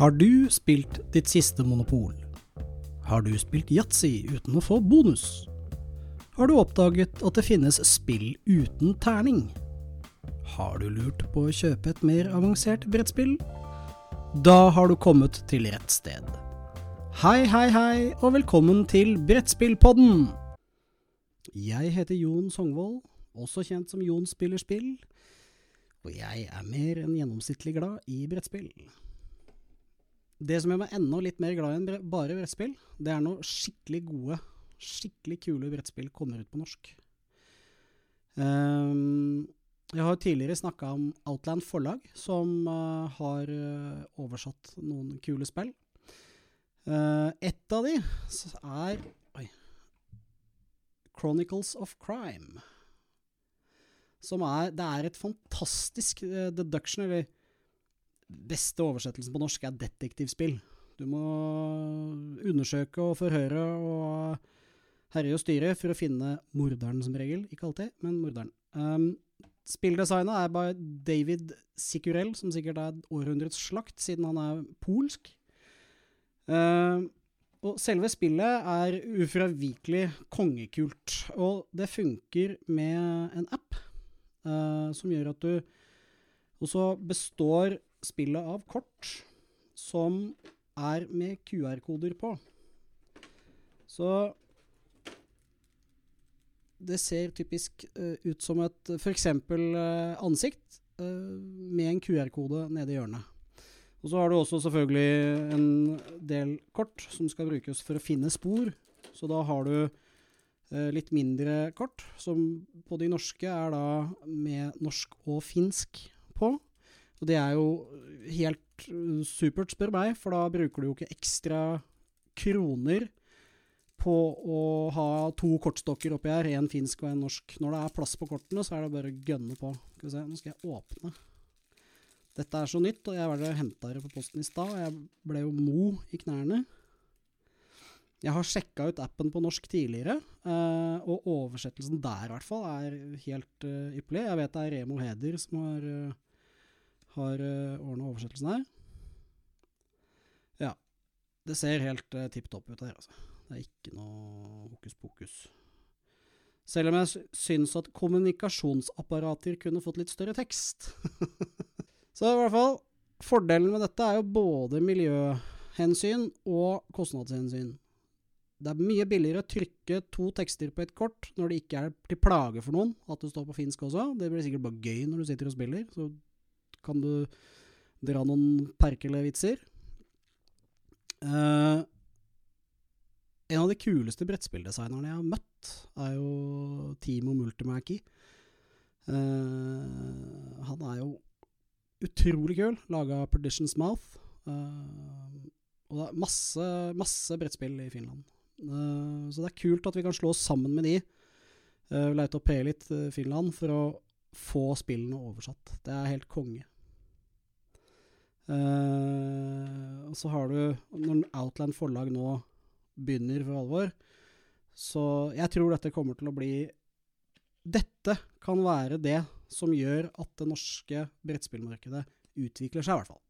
Har du spilt ditt siste monopol? Har du spilt yatzy uten å få bonus? Har du oppdaget at det finnes spill uten terning? Har du lurt på å kjøpe et mer avansert brettspill? Da har du kommet til rett sted. Hei, hei, hei, og velkommen til Brettspillpodden! Jeg heter Jon Songvold, også kjent som Jon spiller spill, og jeg er mer enn gjennomsnittlig glad i brettspill. Det som gjør meg enda litt mer glad i enn bare brettspill, det er når skikkelig gode, skikkelig kule brettspill kommer ut på norsk. Um, jeg har tidligere snakka om Outland forlag, som uh, har uh, oversatt noen kule spill. Uh, et av de er oi, Chronicles of Crime. Som er Det er et fantastisk deduction, eller beste oversettelsen på norsk er detektivspill. Du må undersøke og forhøre og herje og styre for å finne morderen, som regel. Ikke alltid, men morderen. Um, spilldesignet er by David Sikurell, som sikkert er århundrets slakt, siden han er polsk. Uh, og selve spillet er ufravikelig kongekult. Og det funker med en app uh, som gjør at du Og så består spillet av kort som er med QR-koder på. Så det ser typisk uh, ut som et f.eks. Uh, ansikt uh, med en QR-kode nede i hjørnet. Og så har du også selvfølgelig en del kort som skal brukes for å finne spor. Så da har du uh, litt mindre kort, som på de norske er da med norsk og finsk på. Og det er jo helt supert, spør meg, for da bruker du jo ikke ekstra kroner på å ha to kortstokker oppi her, én finsk og én norsk. Når det er plass på kortene, så er det bare å gønne på. Skal vi se, nå skal jeg åpne. Dette er så nytt, og jeg var der og henta det på posten i stad, og jeg ble jo mo i knærne. Jeg har sjekka ut appen på norsk tidligere, uh, og oversettelsen der i hvert fall er helt uh, ypperlig. Jeg vet det er Remo Heder som har har uh, ordna oversettelsen her. Ja. Det ser helt uh, tipp topp ut her, altså. Det er ikke noe hokus pokus. Selv om jeg syns at kommunikasjonsapparater kunne fått litt større tekst. Så i hvert fall, fordelen med dette er jo både miljøhensyn og kostnadshensyn. Det er mye billigere å trykke to tekster på et kort når det ikke er til plage for noen at du står på finsk også. Det blir sikkert bare gøy når du sitter og spiller. Så kan du dra noen perkele-vitser. Uh, en av de kuleste brettspilldesignerne jeg har møtt, er jo Timo Multimacky. Uh, han er jo utrolig kul. Laga Perditions Mouth. Uh, og det er masse, masse brettspill i Finland. Uh, så det er kult at vi kan slå oss sammen med de. Uh, Leite opp litt Finland for å få spillene oversatt. Det er helt konge. Uh, og så har du, når Outland forlag nå begynner for alvor, så jeg tror dette kommer til å bli Dette kan være det som gjør at det norske brettspillmarkedet utvikler seg, i hvert fall.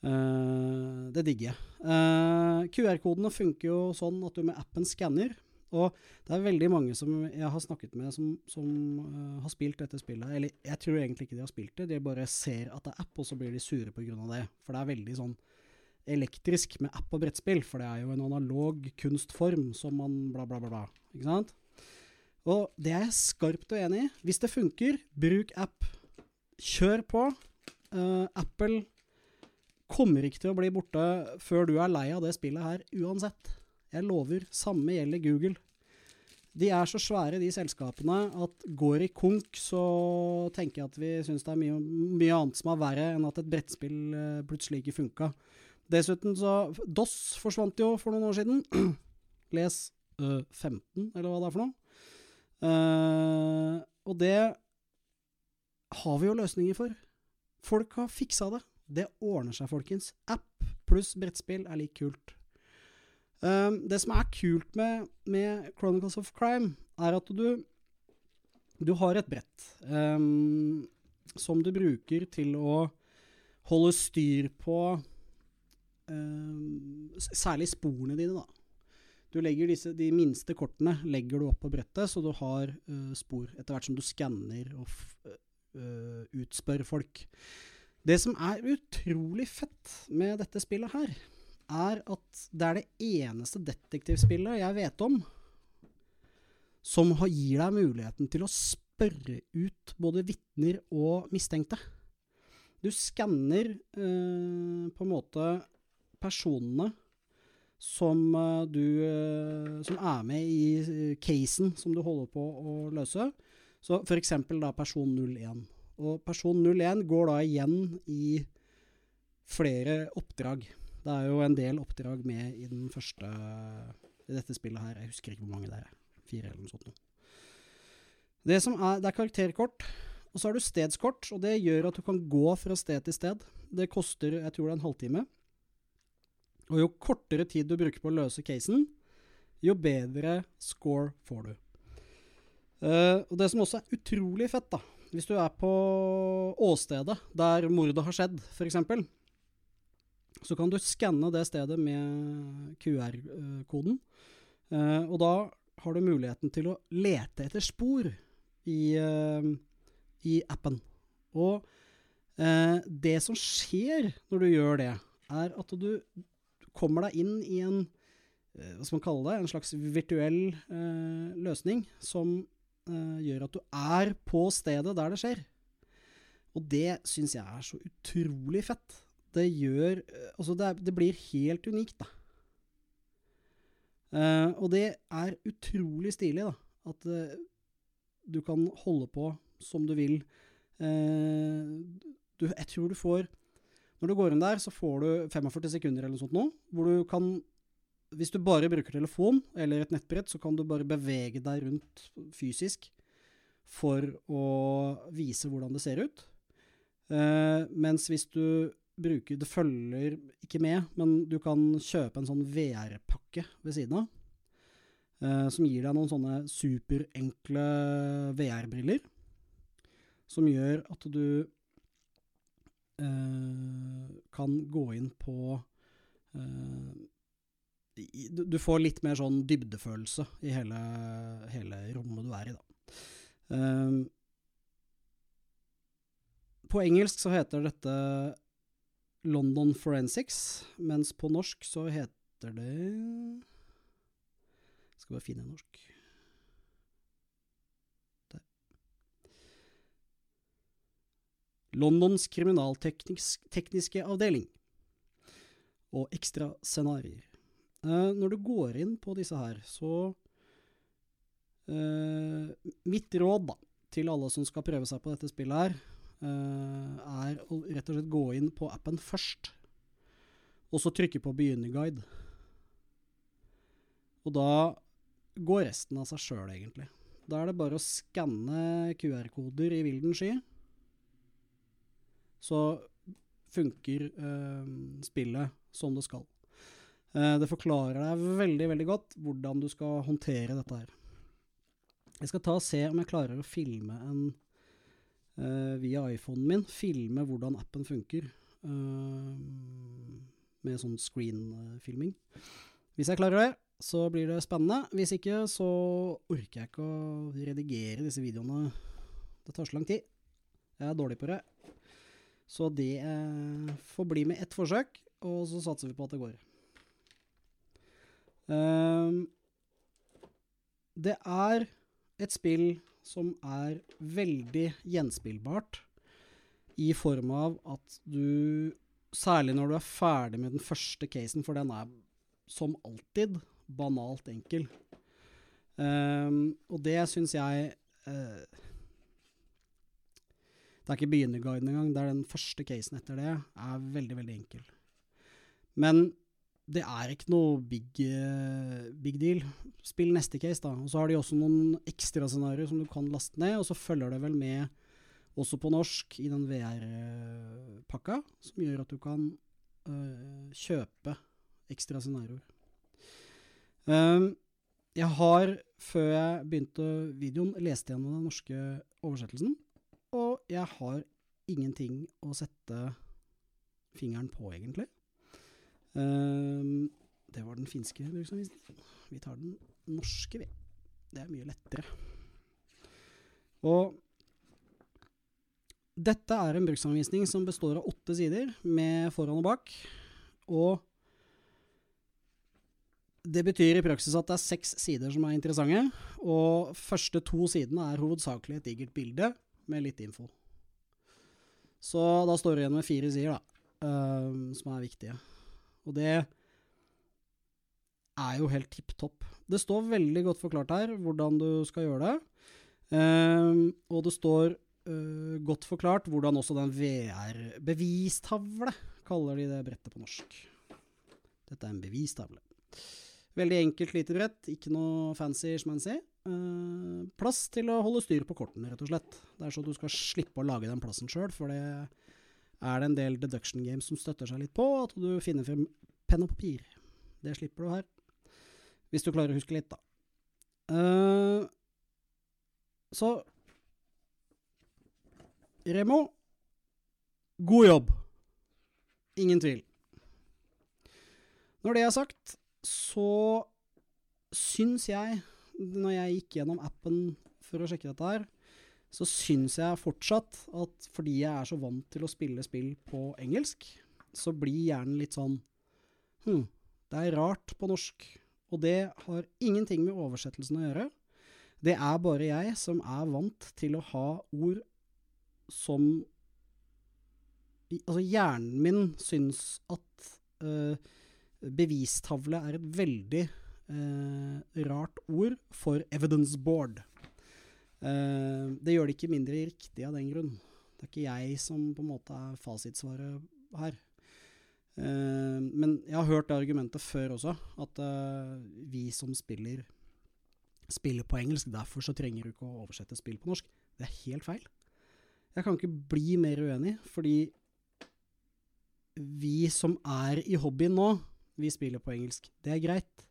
Uh, det digger jeg. Uh, QR-kodene funker jo sånn at du med appen skanner. Og det er veldig mange som jeg har snakket med som, som uh, har spilt dette spillet. Eller jeg tror egentlig ikke de har spilt det, de bare ser at det er app, og så blir de sure pga. det. For det er veldig sånn elektrisk med app og brettspill, for det er jo en analog kunstform som man bla, bla, bla, bla. Ikke sant? Og det er jeg skarpt uenig i. Hvis det funker, bruk app. Kjør på. Uh, Apple kommer ikke til å bli borte før du er lei av det spillet her uansett. Jeg lover, samme gjelder Google. De er så svære, de selskapene, at går i konk, så tenker jeg at vi syns det er mye, mye, annet som er verre enn at et brettspill uh, plutselig ikke funka. Dessuten så DOS forsvant jo for noen år siden. Les ø, 15, eller hva det er for noe. Uh, og det har vi jo løsninger for. Folk har fiksa det. Det ordner seg, folkens. App pluss brettspill er like kult. Um, det som er kult med, med, Chronicles of Crime, er at du Du har et brett um, som du bruker til å holde styr på um, Særlig sporene dine, da. Du legger disse, De minste kortene legger du opp på brettet, så du har uh, spor etter hvert som du skanner og uh, utspør folk. Det som er utrolig fett med dette spillet her, er at det er det eneste detektivspillet jeg vet om som gir deg muligheten til å spørre ut både vitner og mistenkte. Du skanner eh, på en måte personene som uh, du uh, Som er med i uh, casen som du holder på å løse. Så eksempel da person 01. Og person 01 går da igjen i flere oppdrag. Det er jo en del oppdrag med i den første i dette spillet her. Jeg husker ikke hvor mange det er. Fire eller noe sånt. Det, er, det er karakterkort, og så har du stedskort. Og det gjør at du kan gå fra sted til sted. Det koster jeg tror det er en halvtime. Og jo kortere tid du bruker på å løse casen, jo bedre score får du. Uh, og det som også er utrolig fett, da, hvis du er på åstedet der mordet har skjedd, f.eks., så kan du skanne det stedet med QR-koden. Eh, og da har du muligheten til å lete etter spor i, uh, i appen. Og det som skjer når du gjør det, er at du kommer deg inn i en eh, hva skal man kalle det, en slags virtuell eh, løsning som eh, gjør at du er på stedet der det skjer. Og det syns jeg er så utrolig fett. Det gjør eh, Altså, det, det blir helt unikt, da. Uh, og det er utrolig stilig, da. At uh, du kan holde på som du vil. Du, jeg tror du får når du går inn der, så får du 45 sekunder eller noe sånt nå, hvor du kan Hvis du bare bruker telefon eller et nettbrett, så kan du bare bevege deg rundt fysisk for å vise hvordan det ser ut. Uh, mens hvis du bruker Det følger ikke med, men du kan kjøpe en sånn VR-pakke ved siden av. Uh, som gir deg noen sånne superenkle VR-briller. Som gjør at du Eh, kan gå inn på eh, du, får litt mer sånn dybdefølelse i hele, hele rommet du er i, da. Um, på engelsk så heter dette London Forensics, mens på norsk så heter det Jeg Skal bare finne norsk. Londons kriminaltekniske avdeling og ekstra scenarioer. Uh, når du går inn på disse her, så uh, Mitt råd da, til alle som skal prøve seg på dette spillet her, eh, er å rett og slett gå inn på appen først, og så trykke på begynnerguide. Og da går resten av seg sjøl, egentlig. Da er det bare å skanne QR-koder i vilden sky så funker uh, spillet som det skal. Uh, det forklarer deg veldig, veldig godt hvordan du skal håndtere dette her. Jeg skal ta og se om jeg klarer å filme en via iPhonen min. Filme hvordan appen funker. med sånn screen-filming. Hvis jeg klarer det, så blir det spennende. Hvis ikke, så orker jeg ikke å redigere disse videoene. Det tar så lang tid. Jeg er dårlig på det. Så det eh, får bli med ett forsøk, og så satser vi på at det går. Det er et spill som er veldig gjenspillbart i form av at du Særlig når du er ferdig med den første casen, for den er som alltid banalt enkel. Um, og det syns jeg uh, det er ikke begynnerguiden engang. Det er den første casen etter det. er veldig, veldig enkel. Men det er ikke noe big, uh, big deal. Spill neste case, da. Og så har de også noen ekstrascenarioer som du kan laste ned, og så følger det vel med også på norsk i den VR-pakka, som gjør at du kan uh, kjøpe ekstra scenarioer. Um, jeg har, før jeg begynte videoen, lest gjennom den norske oversettelsen. Og jeg har ingenting å sette fingeren på, egentlig. Ehm, det var den finske bruksanvisningen. Vi tar den norske, vi. Det er mye lettere. Og dette er en bruksanvisning som består av åtte sider, med foran og bak. Og det betyr i praksis at det er seks sider som er interessante. Og første to sidene er hovedsakelig et digert bilde med litt info. Så da står du igjen med fire sider, da, uh, som er viktige. Og det er jo helt tipp topp. Det står veldig godt forklart her hvordan du skal gjøre det. Uh, og det står uh, godt forklart hvordan også den VR-bevistavle, kaller de det brettet på norsk. Dette er en bevistavle. Veldig enkelt lite brett, ikke noe fancy schmancy. Uh, plass til å holde styr på kortene, rett og slett. Det er så du skal slippe å lage den plassen sjøl, for det er det en del deduction games som støtter seg litt på, at du finner frem penn og papir. Det slipper du her. Hvis du klarer å huske litt, da. Uh, så Remo, god jobb. Ingen tvil. Når det er sagt, så syns jeg, når jeg gikk gjennom appen for å sjekke dette her, så syns jeg fortsatt at fordi jeg er så vant til å spille spill på engelsk, så blir hjernen litt sånn Hm, det er rart på norsk. Og det har ingenting med oversettelsen å gjøre. Det er bare jeg som er vant til å ha ord som Altså, hjernen min syns at uh, bevistavle er et veldig uh, rart ord for evidence board. Uh, det gjør det ikke mindre riktig av den grunn. Det er ikke jeg som på en måte er fasitsvaret her. men jeg har hørt det argumentet før også, at vi som spiller spiller på engelsk, derfor så trenger du ikke å oversette spill på norsk. Det er helt feil. Jeg kan ikke bli mer uenig, fordi vi som er i hobbyen nå, vi spiller på engelsk. Det er greit.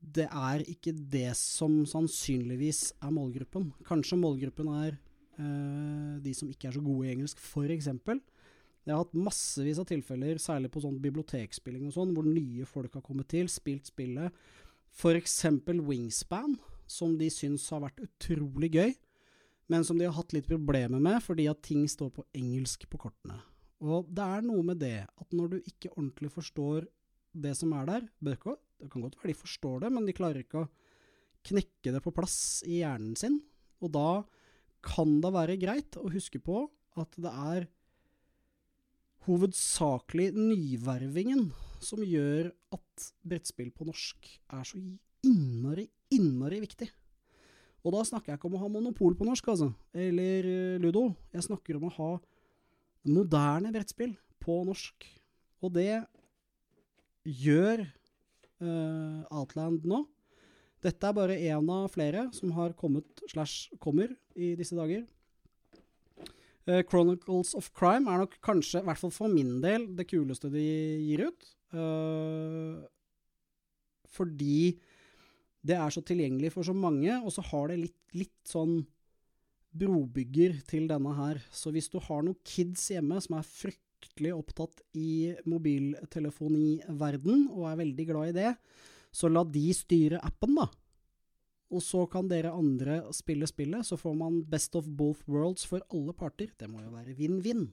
Det er ikke det som sannsynligvis er målgruppen. Kanskje målgruppen er øh, de som ikke er så gode i engelsk, f.eks. Jeg har hatt massevis av tilfeller, særlig på sånn bibliotekspilling og sånn, hvor nye folk har kommet til, spilt spillet. F.eks. Wingspan, som de syns har vært utrolig gøy men som de har hatt litt problemer med fordi at ting står på engelsk på kortene. Og det er noe med det at når du ikke ordentlig forstår det som er der Det kan godt være de forstår det, men de klarer ikke å knekke det på plass i hjernen sin. Og da kan det være greit å huske på at det er hovedsakelig nyvervingen som gjør at brettspill på norsk er så innmari, innmari viktig. Og da snakker jeg ikke om å ha monopol på norsk, altså, eller uh, ludo. Jeg snakker om å ha moderne brettspill på norsk. Og det gjør uh, Outland nå. Dette er bare én av flere som har kommet slash kommer i disse dager. Uh, Chronicles of Crime er nok kanskje, i hvert fall for min del, det kuleste de gir ut. Uh, fordi det er så tilgjengelig for så mange, og så har det litt, litt sånn brobygger til denne her. Så hvis du har noen kids hjemme som er fryktelig opptatt i mobiltelefoniverden, og er veldig glad i det, så la de styre appen, da. Og så kan dere andre spille spillet, så får man best of both worlds for alle parter. Det må jo være vinn-vinn.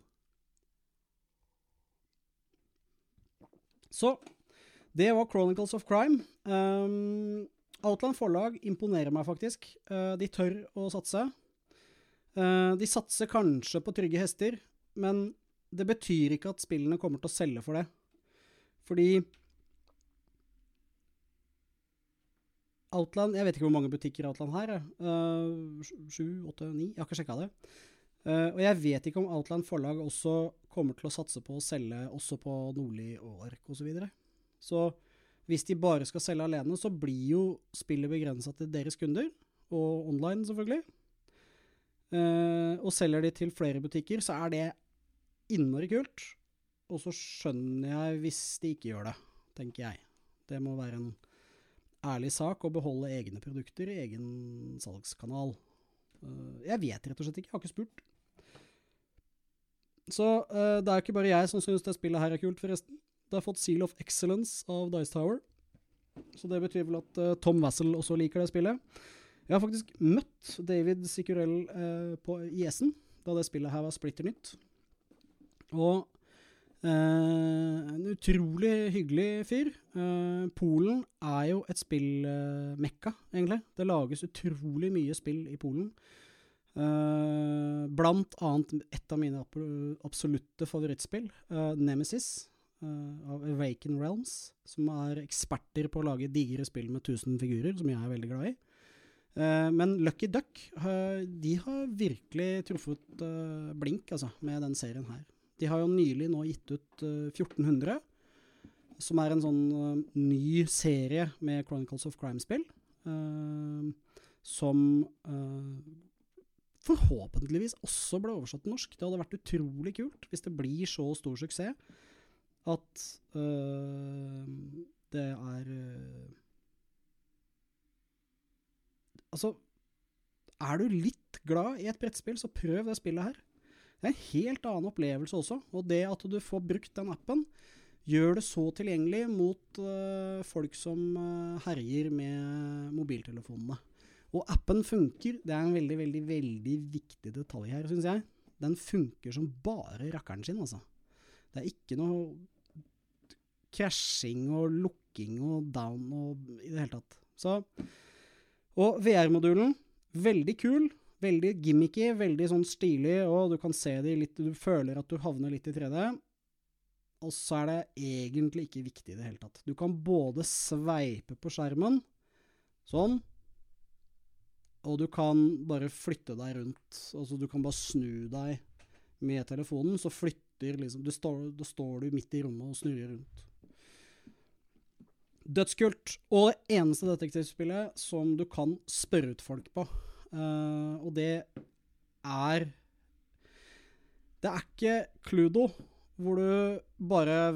Så det var Chronicles of Crime. Um, Outland forlag imponerer meg faktisk. Uh, de tør å satse. Uh, de satser kanskje på trygge hester, men det betyr ikke at spillene kommer til å selge for det. Fordi Outland Jeg vet ikke hvor mange butikker Outland har. Uh, sju, åtte, ni? Jeg har ikke sjekka det. Uh, og jeg vet ikke om Outland forlag også kommer til å satse på å selge også på Nordli og Ark osv. Så, videre. så hvis de bare skal selge alene, så blir jo spillet begrensa til deres kunder, og online, selvfølgelig. Uh, og selger de til flere butikker, så er det innmari kult. Og så skjønner jeg hvis de ikke gjør det, tenker jeg. Det må være en ærlig sak å beholde egne produkter i egen salgskanal. Uh, jeg vet rett og slett ikke, jeg har ikke spurt. Så uh, det er ikke bare jeg som syns det spillet her er kult, forresten. Det har fått Seal of Excellence av Dice Tower. Så det betyr vel at uh, Tom Wassel også liker det spillet. Jeg har faktisk møtt David Sicurell på, IS-en da det spillet her var splitter nytt. Og uh, en utrolig hyggelig fyr. Polen er jo et spillmekka, egentlig. Det lages utrolig mye spill i Polen. blant annet et av mine absolutte favorittspill, Nemesis uh, av Awaken Realms, som er eksperter på å lage digre spill med 1000 figurer, som jeg er veldig glad i. Uh, men Lucky Duck uh, de har virkelig truffet blink altså, med den serien her. De har jo nylig nå gitt ut 1400, som er en sånn ny serie med Chronicles of Crime-spill. som forhåpentligvis også ble oversatt til norsk. Det hadde vært utrolig kult hvis det blir så stor suksess at det er Altså, er du litt glad i et brettspill, så prøv det spillet her. Det er en helt annen opplevelse også, og det at du får brukt den appen, gjør det så tilgjengelig mot uh, folk som herjer med mobiltelefonene. Og appen funker, det er en veldig, veldig, veldig viktig detalj her, syns jeg. Den funker som bare rakkeren sin, altså. Det er ikke noe krasjing og lukking og down og i det hele tatt. Så Og VR-modulen, veldig kul. Veldig gimmicky, veldig sånn stilig, og du kan se det litt Du føler at du havner litt i 3D. Og så er det egentlig ikke viktig i det hele tatt. Du kan både sveipe på skjermen, sånn, og du kan bare flytte deg rundt. Altså du kan bare snu deg med telefonen, så flytter liksom du står, står du midt i rommet og snurrer rundt. Dødskult. Og det eneste detektivspillet som du kan spørre ut folk på. Uh, og det er Det er ikke Cludo, hvor du bare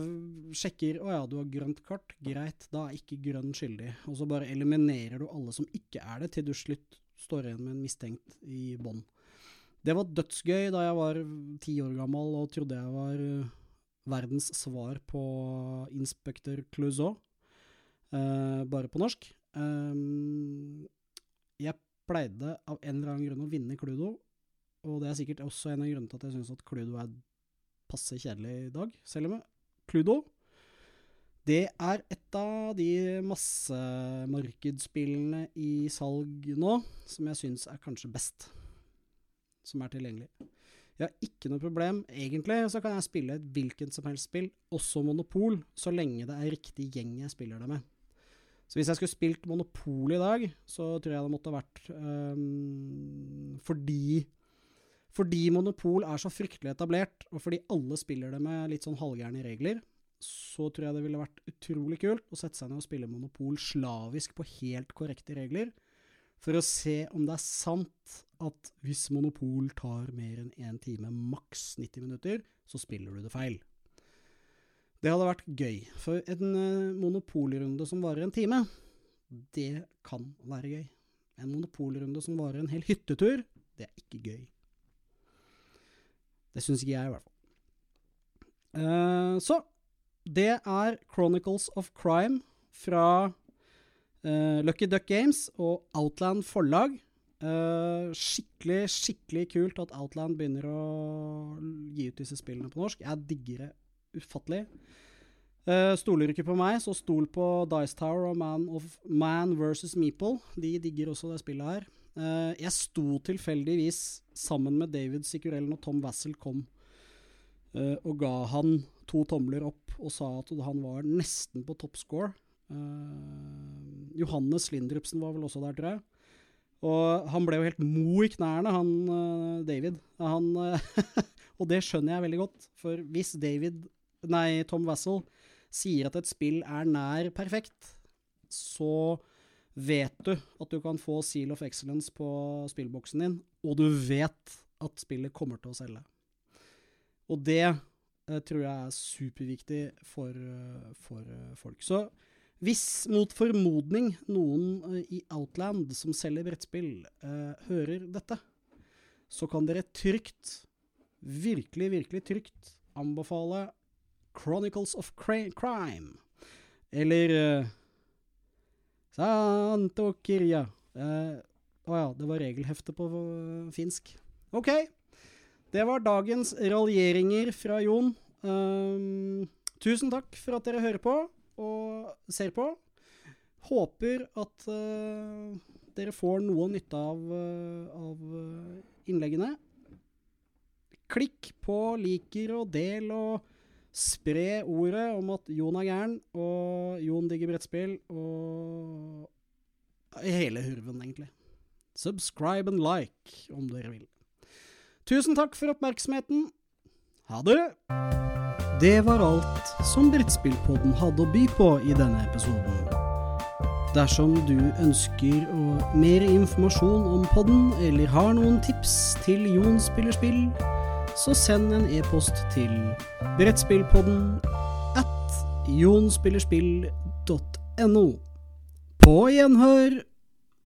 sjekker 'Å ja, du har grønt kart. Greit, da er ikke grønn skyldig.' Og så bare eliminerer du alle som ikke er det, til du slutt står igjen med en mistenkt i bånn. Det var dødsgøy da jeg var ti år gammel og trodde jeg var verdens svar på Inspektør Clouseau. Uh, bare på norsk. Um, jeg pleide av en eller annen grunn å vinne Cludo, og det er sikkert også en av grunnene til at jeg syns at Cludo er passe kjedelig i dag, selv om Cludo det er et av de massemarkedsspillene i salg nå som jeg syns er kanskje best, som er tilgjengelig. Jeg har ikke noe problem. Egentlig så kan jeg spille et hvilket som helst spill, også Monopol, så lenge det er riktig gjeng jeg spiller det med. Så hvis jeg skulle spilt Monopol i dag, så tror jeg det måtte ha vært um, fordi fordi Monopol er så fryktelig etablert, og fordi alle spiller det med litt sånn halvgærne regler, så tror jeg det ville vært utrolig kult å sette seg ned og spille Monopol slavisk på helt korrekte regler, for å se om det er sant at hvis Monopol tar mer enn én time, maks 90 minutter, så spiller du det feil. Det hadde vært gøy. For en uh, monopolrunde som varer en time, det kan være gøy. En monopolrunde som varer en hel hyttetur, det er ikke gøy. Det syns ikke jeg, i hvert fall. Uh, så det er Chronicles of Crime fra uh, Lucky Duck Games og Outland forlag. Uh, skikkelig, skikkelig kult at Outland begynner å gi ut disse spillene på norsk. Jeg digger det ufattelig. Uh, stoler ikke på meg, så stol på Dice Tower og Man, of, Man versus Meeple. De digger også det spillet her. Uh, jeg sto tilfeldigvis sammen med David Sikurellen og Tom Wassel kom uh, og ga han to tomler opp og sa at han var nesten på toppscore. Johannes Lindrupsen var vel også der, tror jeg. Og han ble jo helt mo i knærne, han David. Han, og det skjønner jeg veldig godt, for hvis David nei, Tom Wassel sier at et spill er nær perfekt, så vet du at du kan få Seal of Excellence på spillboksen din, og du vet at spillet kommer til å selge. Og det eh, tror jeg er superviktig for, uh, for uh, folk. Så hvis mot formodning noen uh, i Outland som selger brettspill, hører dette, så kan dere trygt, virkelig, virkelig trygt anbefale Chronicles of Crime. Eller uh, Santo Kirja. Å uh, oh ja, det var regelhefte på uh, finsk. OK. Det var dagens raljeringer fra Jon. Um, tusen takk for at dere hører på og ser på. Håper at uh, dere får noe nytte av, av innleggene. Klikk på liker og del og spre ordet om at Jon er gæren, og Jon digger brettspill, og hele hurven, egentlig. Subscribe and like, om dere vil. Tusen takk for oppmerksomheten. Ha det! Det var alt som Brettspillpodden hadde å by på i denne episoden. Dersom du ønsker mer informasjon om podden, eller har noen tips til Jon spiller spill, så send en e-post til brettspillpodden at jonspillerspill.no. På gjenhør!